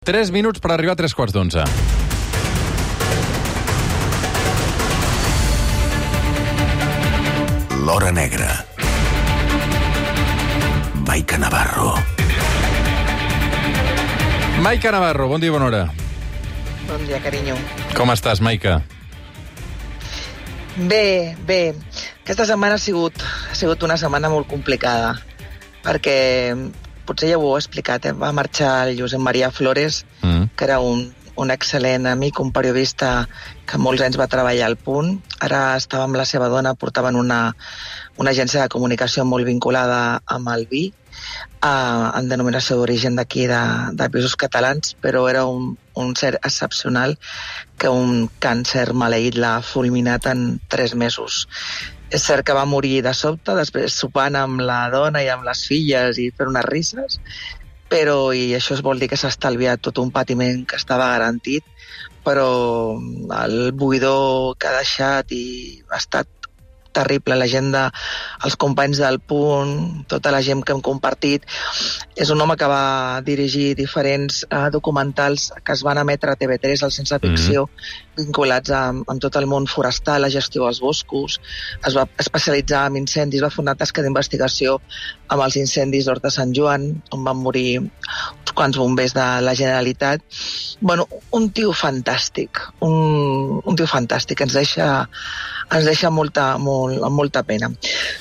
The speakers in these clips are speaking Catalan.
3 minuts per arribar a 3 quarts d'onze. L'Hora Negra. Maica Navarro. Maica Navarro, bon dia i bona hora. Bon dia, carinyo. Com estàs, Maica? Bé, bé. Aquesta setmana ha sigut, ha sigut una setmana molt complicada, perquè potser ja ho he explicat, eh? va marxar el Josep Maria Flores, Mm. que era un, un excel·lent amic, un periodista que molts anys va treballar al Punt. Ara estava amb la seva dona, portaven una, una agència de comunicació molt vinculada amb el vi, eh, en denominació d'origen d'aquí, de, de pisos catalans, però era un, un ser excepcional que un càncer maleït l'ha fulminat en tres mesos. És cert que va morir de sobte, després sopant amb la dona i amb les filles i fent unes risses, però i això es vol dir que s'ha estalviat tot un patiment que estava garantit, però el buidor que ha deixat i ha estat terrible, la gent de, els companys del Punt, tota la gent que hem compartit, és un home que va dirigir diferents eh, documentals que es van emetre a TV3 al Sense Ficció, vinculats amb, amb tot el món forestal, la gestió dels boscos, es va especialitzar en incendis, va fer una tasca d'investigació amb els incendis d'Horta Sant Joan, on van morir uns quants bombers de la Generalitat. Bueno, un tio fantàstic, un, un tio fantàstic, ens deixa, ens deixa molta, molt, molta pena.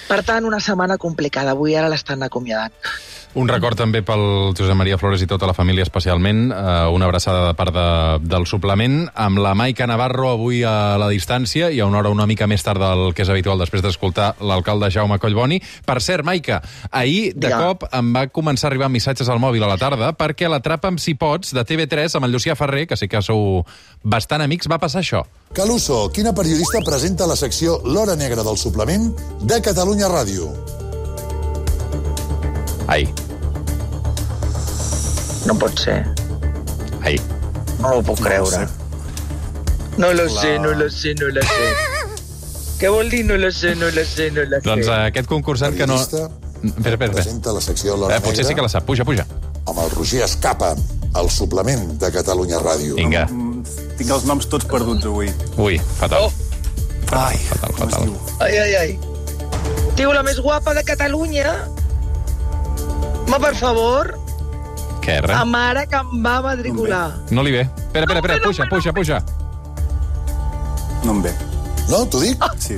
Per tant, una setmana complicada. Avui ara l'estan acomiadant. Un record també pel Josep Maria Flores i tota la família especialment, eh, una abraçada de part de, del suplement, amb la Maica Navarro avui a la distància i a una hora una mica més tard del que és habitual després d'escoltar l'alcalde Jaume Collboni. Per cert, Maica, ahir de Digue. cop em va començar a arribar missatges al mòbil a la tarda perquè l'Atrapa'm si pots de TV3 amb el Llucià Ferrer, que sé que sou bastant amics, va passar això. Caluso, quina periodista presenta la secció L'Hora Negra del Suplement de Catalunya Ràdio? Ai, No pot ser. ai. No ho puc creure. No lo sé, no lo sé, no lo sé. Què vol dir no lo sé, no lo sé, no lo sé? Doncs eh, aquest concursant que no... Periodista Espera, espera, espera. presenta la secció L'Hora Eh, potser sí que la sap. Puja, puja. amb el Roger Escapa, el suplement de Catalunya Ràdio. Vinga. Tinc els noms tots perduts avui. Ui, fatal. Oh. Ai, Fatal, fatal. Ai, ai, ai. Tio, la més guapa de Catalunya. Ma, per favor, Què, la res? mare que em va matricular. No li ve. Espera, espera, espera, puja, puja, puja. No em ve. No, t'ho dic? Sí.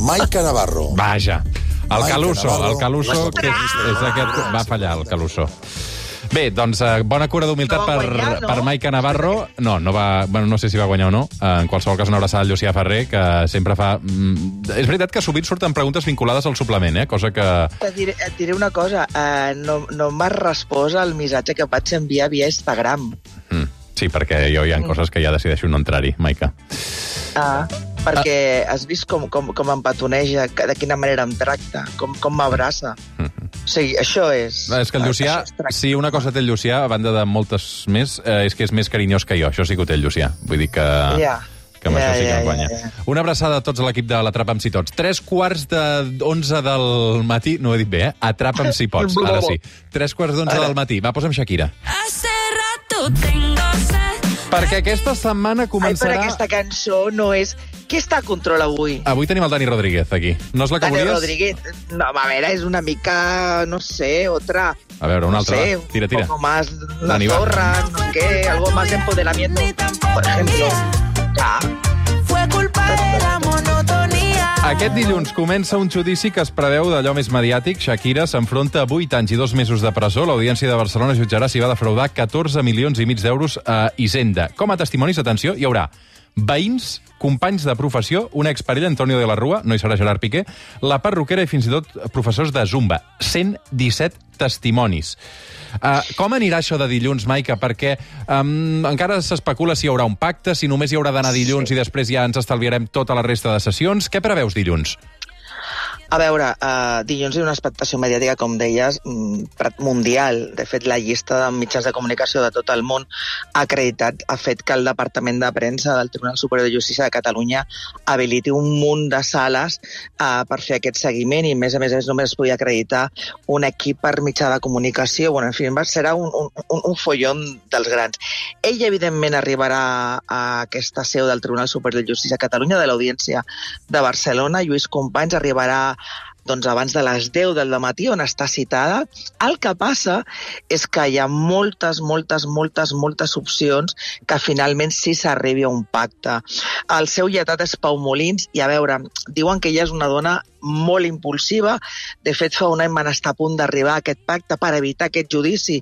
Maica Navarro. Vaja. El Maica Caluso, Navarro. el Caluso, que és, és aquest... Va fallar, el Caluso. Bé, doncs, eh, bona cura d'humilitat No per, guanyar, no? per Maica Navarro. No, no va... Bueno, no sé si va guanyar o no. En qualsevol cas, una abraçada al Llucià Ferrer, que sempre fa... mm, És veritat que sovint surten preguntes vinculades al suplement, eh? Cosa que... Et diré, et diré una cosa, uh, no, no m'has respost al missatge que vaig enviar via Instagram. Mm, sí, perquè jo hi ha coses que ja decideixo no entrar-hi, Maica. Ah, perquè has vist com, com, com em petoneja, de quina manera em tracta, com, com m'abraça. O sigui, això és... És que el Llucià, si una cosa té el Llucià, a banda de moltes més, eh, és que és més carinyós que jo. Això sí que ho té el Llucià. Vull dir que... Ja. que amb Ja, això sí que ja, em guanya. ja, ja. Una abraçada a tots a l'equip de l'Atrapa'm si tots. Tres quarts de 11 del matí, no ho he dit bé, eh? Atrapa'm si pots, ara sí. Tres quarts d'onze del matí. Va, posa'm Shakira. Hace rato tengo. Perquè aquesta setmana Ai, però començarà... aquesta cançó no és... Qui està a control avui? Avui tenim el Dani Rodríguez, aquí. No és la que Dani volies? Rodríguez. No, a veure, és una mica, no sé, otra... A veure, una no altra. sé, va. Tira, tira. Un poco más la Dani, va. zorra, no sé qué, algo más de empoderamiento, Ni tampoco por ejemplo. Ah, Fue culpa de la monotonía. Aquest dilluns comença un judici que es preveu d'allò més mediàtic. Shakira s'enfronta a 8 anys i 2 mesos de presó. L'Audiència de Barcelona jutjarà si va defraudar 14 milions i mig d'euros a Hisenda. Com a testimonis, atenció, hi haurà veïns, companys de professió, una exparella, Antonio de la Rua, no hi serà Gerard Piqué, la perruquera i fins i tot professors de Zumba. 117 testimonis. Uh, com anirà això de dilluns, Maica? Perquè um, encara s'especula si hi haurà un pacte, si només hi haurà d'anar dilluns i després ja ens estalviarem tota la resta de sessions. Què preveus dilluns? A veure, uh, dilluns hi ha una expectació mediàtica, com deies, mm, mundial. De fet, la llista de mitjans de comunicació de tot el món ha acreditat, ha fet que el Departament de Premsa del Tribunal Superior de Justícia de Catalunya habiliti un munt de sales uh, per fer aquest seguiment i, a més a més, només es podia acreditar un equip per mitjà de comunicació. Bueno, en fi, va- un, un, un follon dels grans. Ell, evidentment, arribarà a aquesta seu del Tribunal Superior de Justícia de Catalunya, de l'Audiència de Barcelona. Lluís Companys arribarà doncs, abans de les 10 del matí, on està citada. El que passa és que hi ha moltes, moltes, moltes, moltes opcions que finalment sí s'arribi a un pacte. El seu lletat és Pau Molins i, a veure, diuen que ella és una dona molt impulsiva. De fet, fa un any van estar a punt d'arribar a aquest pacte per evitar aquest judici.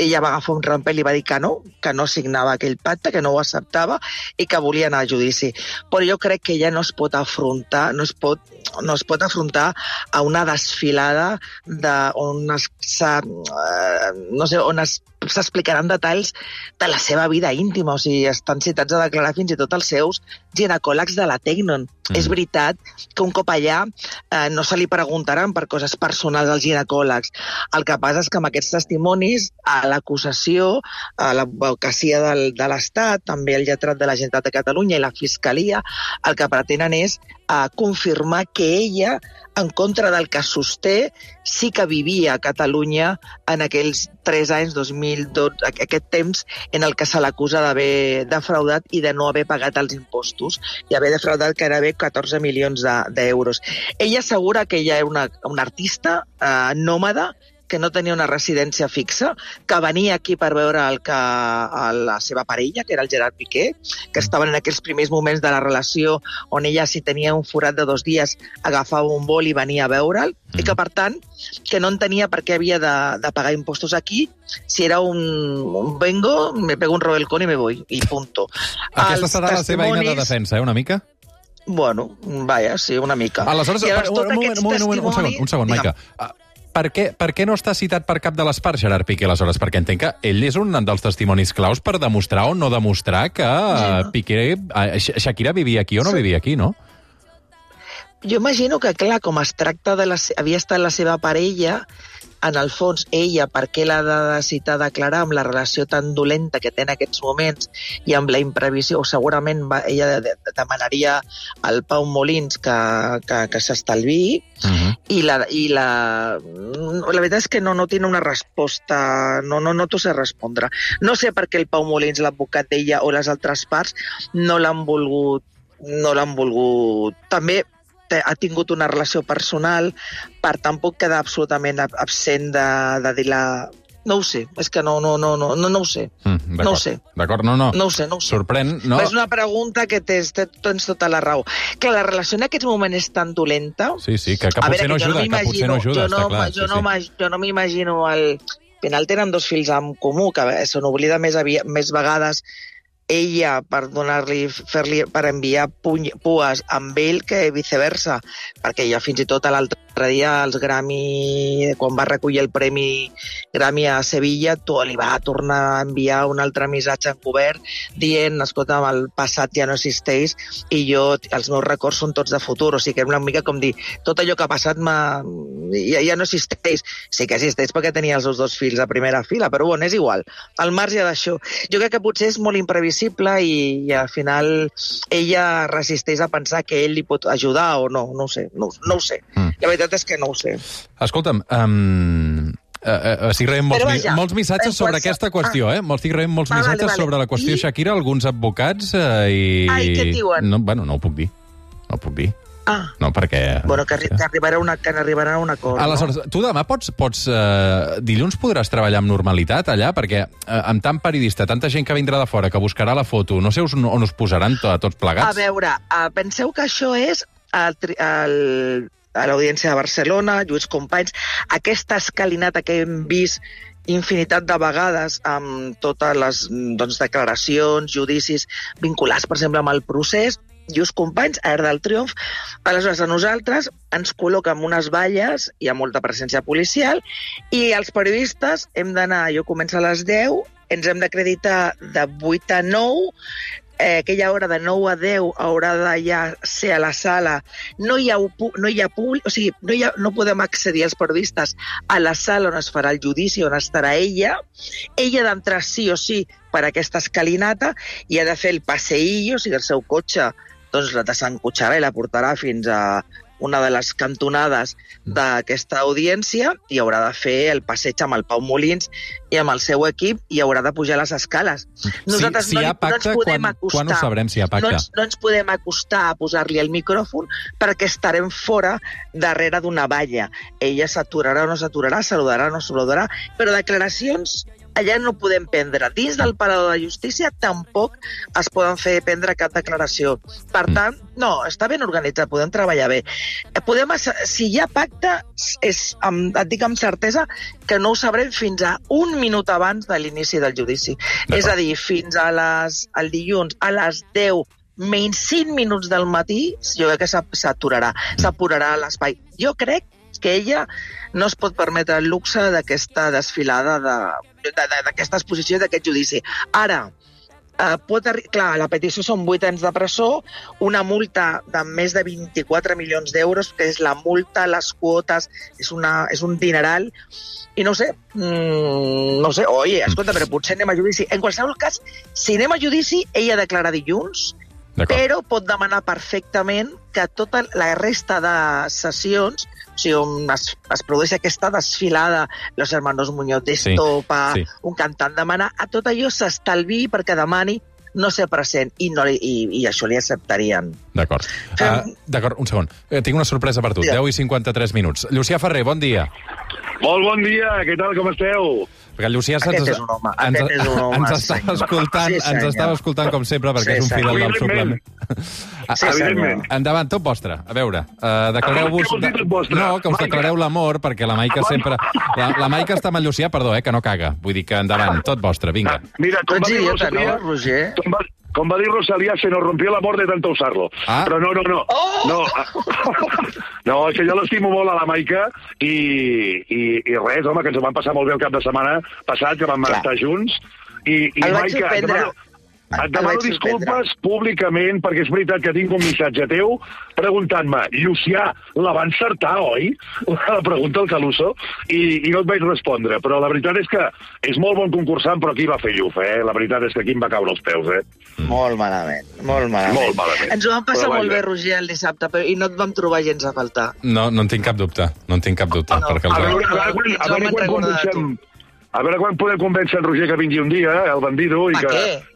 Ella va agafar un rampell i va dir que no, que no signava aquell pacte, que no ho acceptava i que volia anar a judici. Però jo crec que ella no es pot afrontar, no es pot, no es pot afrontar a una desfilada de, on es, eh, no sé, on es s'explicaran detalls de la seva vida íntima, o sigui, estan citats a declarar fins i tot els seus ginecòlegs de la Tecnon. Mm. És veritat que un cop allà eh, no se li preguntaran per coses personals als ginecòlegs. El que passa és que amb aquests testimonis, a l'acusació, a l'advocacia de l'Estat, també el lletrat de la Generalitat de Catalunya i la Fiscalia, el que pretenen és eh, confirmar que ella, en contra del que sosté, sí que vivia a Catalunya en aquells 3 anys, 2012, aqu- aquest temps en el que se l'acusa d'haver defraudat i de no haver pagat els impostos i haver defraudat gairebé 14 milions de- d'euros. Ella assegura que ella era una, una artista eh, nòmada que no tenia una residència fixa, que venia aquí per veure el que, a la seva parella, que era el Gerard Piqué, que estaven en aquells primers moments de la relació on ella, si tenia un forat de dos dies, agafava un vol i venia a veure'l, i que, per tant, que no entenia per què havia de, de pagar impostos aquí, si era un, un vengo, me pego un robelcón i me voy, i punto. Aquesta Els serà la seva eina de defensa, eh, una mica? Bueno, vaja, sí, una mica. Aleshores, I per, llavors, un, tots moment, un, moment, un, moment, un segon, un segon, Digue'm. Maica. Ah, Per què, per què no està citat per cap de les parts, Gerard Piqué, aleshores? Perquè entenc que ell és un dels testimonis claus per demostrar o no demostrar que Ja. uh, Piqué, uh, Shakira vivia aquí o no Sí. vivia aquí, no? Jo imagino que, clar, com es tracta de la... havia estat la seva parella, en el fons, ella, per què l'ha de citar a declarar amb la relació tan dolenta que té en aquests moments i amb la imprevisió, o segurament va, ella de, de, demanaria al Pau Molins que, que, que s'estalviï, Uh i la, i la, la veritat és que no, no tiene una resposta, no, no, no t'ho sé respondre. No sé per què el Pau Molins, l'advocat d'ella o les altres parts no l'han volgut, no l'han volgut. També ha tingut una relació personal per tampoc quedar absolutament ab- absent de, de dir la... No ho sé, és que no, no, no, no, no, no ho sé. Mm, No ho sé. D'acord, no, no. No ho sé, no ho sé. Sorprèn, no? Però És una pregunta que tens, tens, tota la raó. Que la relació en aquest moment és tan dolenta Sí, sí, que, que potser veure, no que jo ajuda, que potser no ajuda, jo està no, clar. jo, sí, no, sí. jo no m'imagino el... Al final tenen dos fills en comú, que se n'oblida més, més vegades ella per donar-li, fer-li, per enviar puny, pues amb ell que viceversa, perquè ja fins i tot l'altre dia els Grammy, quan va recollir el premi Grammy a Sevilla, tu li va tornar a enviar un altre missatge encobert dient, escolta, el passat ja no existeix i jo, els meus records són tots de futur, o sigui que era una mica com dir, tot allò que ha passat ja, ja no existeix. Sí que existeix perquè tenia els seus dos fills a primera fila, però bueno, és igual. Al marge d'això, jo crec que potser és molt imprevisible i, i al final ella resisteix a pensar que ell li pot ajudar o no, no ho sé, no, no ho sé. Mm. La veritat és que no ho sé. Escolta'm, um, uh, uh, estic rebent molts, Però vaja, molts missatges en sobre qualsevol- aquesta qüestió, eh? Molts estic rebent molts Ah, vale, missatges vale. sobre la qüestió I? Shakira, alguns advocats uh, i... Ai, què diuen? No, bueno, no ho puc dir. No ho puc dir. Ah, No, perquè... bueno, que, arri que arribarà una, que arribarà a un acord, Aleshores, no? tu demà pots... pots uh, dilluns podràs treballar amb normalitat allà? Perquè uh, amb tant periodista, tanta gent que vindrà de fora, que buscarà la foto, no sé on, on us posaran to, tots plegats? A veure, uh, penseu que això és el, el, a l'Audiència de Barcelona, Lluís Companys, aquesta escalinata que hem vist infinitat de vegades amb totes les doncs, declaracions, judicis vinculats, per exemple, amb el procés, Lluís Companys, a Air del Triomf. Aleshores, a nosaltres ens col·loca amb unes valles, hi ha molta presència policial, i els periodistes hem d'anar, jo començo a les 10, ens hem d'acreditar de 8 a 9, eh, aquella hora de 9 a 10 haurà de ja ser a la sala. No hi ha, no hi ha públic, o sigui, no, hi ha, no podem accedir els periodistes a la sala on es farà el judici, on estarà ella. Ella d'entrar sí o sí per aquesta escalinata i ha de fer el passeillo, o sigui, el seu cotxe doncs la desencotxarà i la portarà fins a una de les cantonades d'aquesta audiència i haurà de fer el passeig amb el Pau Molins i amb el seu equip i haurà de pujar les escales. si hi ha pacte, quan- quan ho sabrem, si hi ha pacte? No ens, no ens podem acostar a posar-li el micròfon perquè estarem fora darrere d'una valla. Ella s'aturarà o no s'aturarà, saludarà o no saludarà, però declaracions allà no podem prendre. Dins del Parador de Justícia tampoc es poden fer prendre cap declaració. Per Mm. tant, no, està ben organitzat, podem treballar bé. Eh, Podem, si hi ha pacte, és, et dic amb certesa que no ho sabrem fins a un minut abans de l'inici del judici. És a dir, fins a les, el dilluns a les 10 menys 5 minuts del matí, jo crec que s'aturarà, s'apurarà l'espai. Jo crec que ella no es pot permetre el luxe d'aquesta desfilada, de- de- d'aquesta exposició, d'aquest judici. Ara, eh, pot clar, la petició són 8 anys de presó, una multa de més de 24 milions d'euros, que és la multa, les quotes, és, una, és un dineral, i no sé, mm, no sé, oi, escolta, però potser anem a judici. En qualsevol cas, si anem a judici, ella declara dilluns. Però pot demanar perfectament que tota la resta de sessions, o sigui, on es, es produeix aquesta desfilada, los hermanos Muñoz d'Estopa, sí. sí, sí. un cantant demana, a tot allò s'estalvi perquè demani no ser present i, no, li- i, i això li acceptarien. D'acord. Uh, D'acord, un segon. Eh, tinc una sorpresa per tu. Digue'm. 10 i 53 minuts. Llucià Ferrer, bon dia. Molt bon dia, què tal, com esteu? Perquè el Llucià Aquest és un home, ens, aquest és un home, ens estava senyor. escoltant, Sí, ens estava escoltant com sempre perquè Sí, és un fidel del suplement. Sí. Endavant, tot vostre. A veure, uh, declareu-vos... No, que us declareu l'amor, perquè la Maica sempre... La, la Maica està amb en Llucià, perdó, eh, que no caga. Vull dir que endavant, tot vostre, vinga. Mira, Tu com ets va dir idiota, Rosalía, no, Roger? Com va, dir Rosalía, se nos rompió el amor de tanto usarlo. Ah. Però no, no, no. Oh! No, no és que jo l'estimo molt a la Maica i, i, i res, home, que ens ho vam passar molt bé el cap de setmana passat, que vam Clar. estar junts. I, i El vaig Maica, et sorprendre. demano, et demano disculpes públicament perquè és veritat que tinc un missatge teu preguntant-me, Llucià, la va encertar, oi? La pregunta al Caluso, i, i no et vaig respondre. Però la veritat és que és molt bon concursant, però aquí va fer lluf, eh? La veritat és que aquí em va caure els peus, eh? Molt malament, molt malament. Molt malament. Ens ho vam passar Però molt bé, Roger, el dissabte, però, i no et vam trobar gens a faltar. No, no en tinc cap dubte, no en tinc cap dubte. No, perquè A veure, a veure, quan, a veure quan convencem... A veure quan podem convèncer en Roger que vingui un dia, eh, el bandido, i que... què?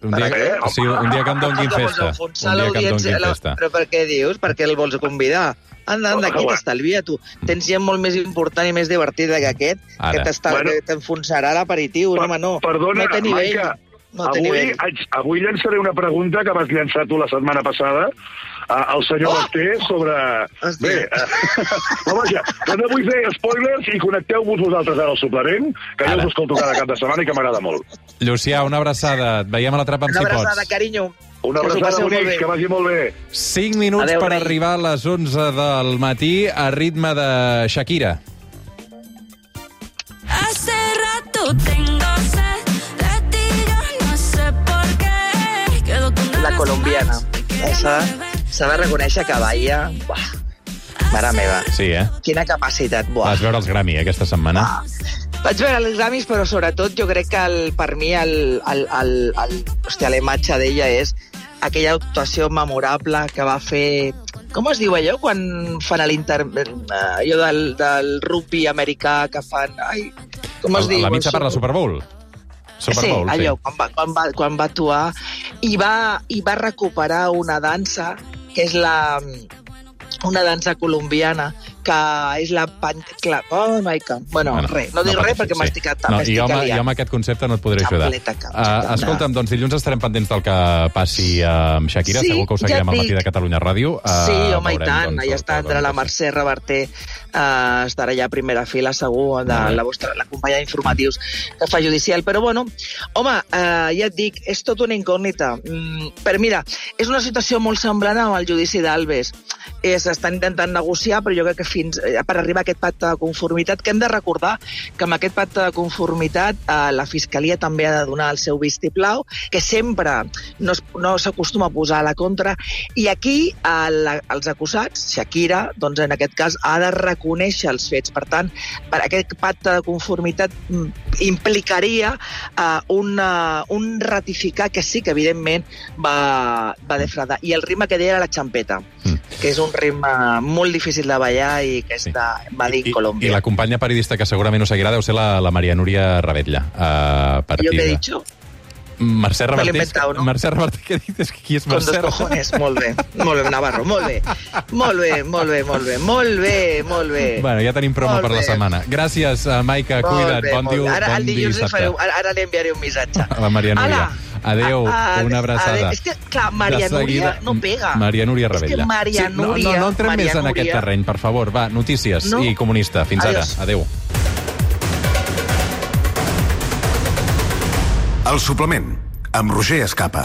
Un dia, què? sí, un dia que em donguin festa. Un dia que em donguin festa. Però per què dius? Per què el vols convidar? Anda, anda, aquí t'estalvia, tu. Tens gent molt més important i més divertida que aquest, Ara. que t'està- Bueno. t'enfonsarà l'aperitiu. No, home, no. Perdona, no té nivell. Maica, no té avui, nivell. avui llançaré una pregunta que vas llançar tu la setmana passada al senyor Oh! Basté sobre... Hòstia. Bé, eh, no, vaja, que no vull fer spoilers i connecteu-vos vosaltres ara al suplement, que jo Ara. us escolto cada cap de setmana i que m'agrada molt. Llucià, una abraçada. Et veiem a la trapa amb Una si abraçada, pots. carinyo. Una abraçada, passeu molt bonics, bé. que vagi molt bé. 5 minuts Adéu, per rei. arribar a les 11 del matí a ritme de Shakira. Hace rato tengo sed de ti, yo no sé por qué. Quedo con La ganas colombiana. te S'ha de reconèixer que Baia... Buah, mare meva. Sí, eh? Quina capacitat, buah. Vas veure els Grammy aquesta setmana? Ah. Vaig veure els Grammys, però sobretot jo crec que el, per mi el, el, el, el, hòstia, la imatge d'ella és aquella actuació memorable que va fer... Com es diu allò quan fan l'inter... eh, allò del, del rugby americà que fan... Ai, com es diu? la mitja per la Super Bowl. Super sí, Bowl, allò, quan va, quan, va, quan va actuar i va, i va recuperar una dansa que és la una dansa colombiana que és la... Pan... Clar, oh my God. Bueno, bueno res, no dic res pateixis, perquè sí. m'estic No, jo, amb, jo amb aquest concepte no et podré ajudar. Cap, Uh, escolta'm, doncs dilluns estarem pendents del que passi amb Shakira. Sí, Segur que ho ja seguirem et al matí de Catalunya Ràdio. Uh, Sí, home, i veurem, tant. doncs, Allà està entre la dona. Mercè Reverter, eh, estarà allà a primera fila, segur, de bé. la vostra la companya d'informatius que fa judicial. Però, bueno, home, eh, ja et dic, és tot una incògnita. Mm, però mira, és una situació molt semblant amb el judici d'Alves. Eh, S'estan intentant negociar, però jo crec que fins, eh, per arribar a aquest pacte de conformitat, que hem de recordar que amb aquest pacte de conformitat eh, la Fiscalia també ha de donar el seu vistiplau, que sempre no, es- no s'acostuma a posar a la contra, i aquí eh, la, els acusats, Shakira, doncs en aquest cas, ha de reconèixer els fets. Per tant, per aquest pacte de conformitat mm, implicaria eh, una, un ratificar que sí que evidentment va, va defraudar. I el ritme que deia era la xampeta, Mm. que és un ritme molt difícil de ballar i que Sí. Madrid, I, Colòmbia. I la companya periodista que segurament ho seguirà deu ser la, la Maria Núria Rebetlla. Uh, Jo què he dit? Mercè inventat, no? Mercè Reverter, què dius? Qui és Con dos Mercè? cojones, molt bé. Molt bé, Navarro, molt bé. Molt bé, molt bé, molt bé, molt bé, molt bé. Bueno, ja tenim promo Molt per la setmana. Gràcies, uh, Maica, Molt cuida't. bé, Bon, diu. Ara, bon dilluns dissabte. ara, ara li enviaré un missatge. A la Maria Núria. Ala. Adéu, A- a- una abraçada. a- És que, clar, Maria seguida, Núria no pega. Maria Núria Rebella. És que Maria sí, no, Núria... No, no entrem Maria més en aquest Núria- terreny, per favor. Va, notícies No? i comunista. Fins Adiós. ara. Adéu. El suplement, amb Roger Escapa.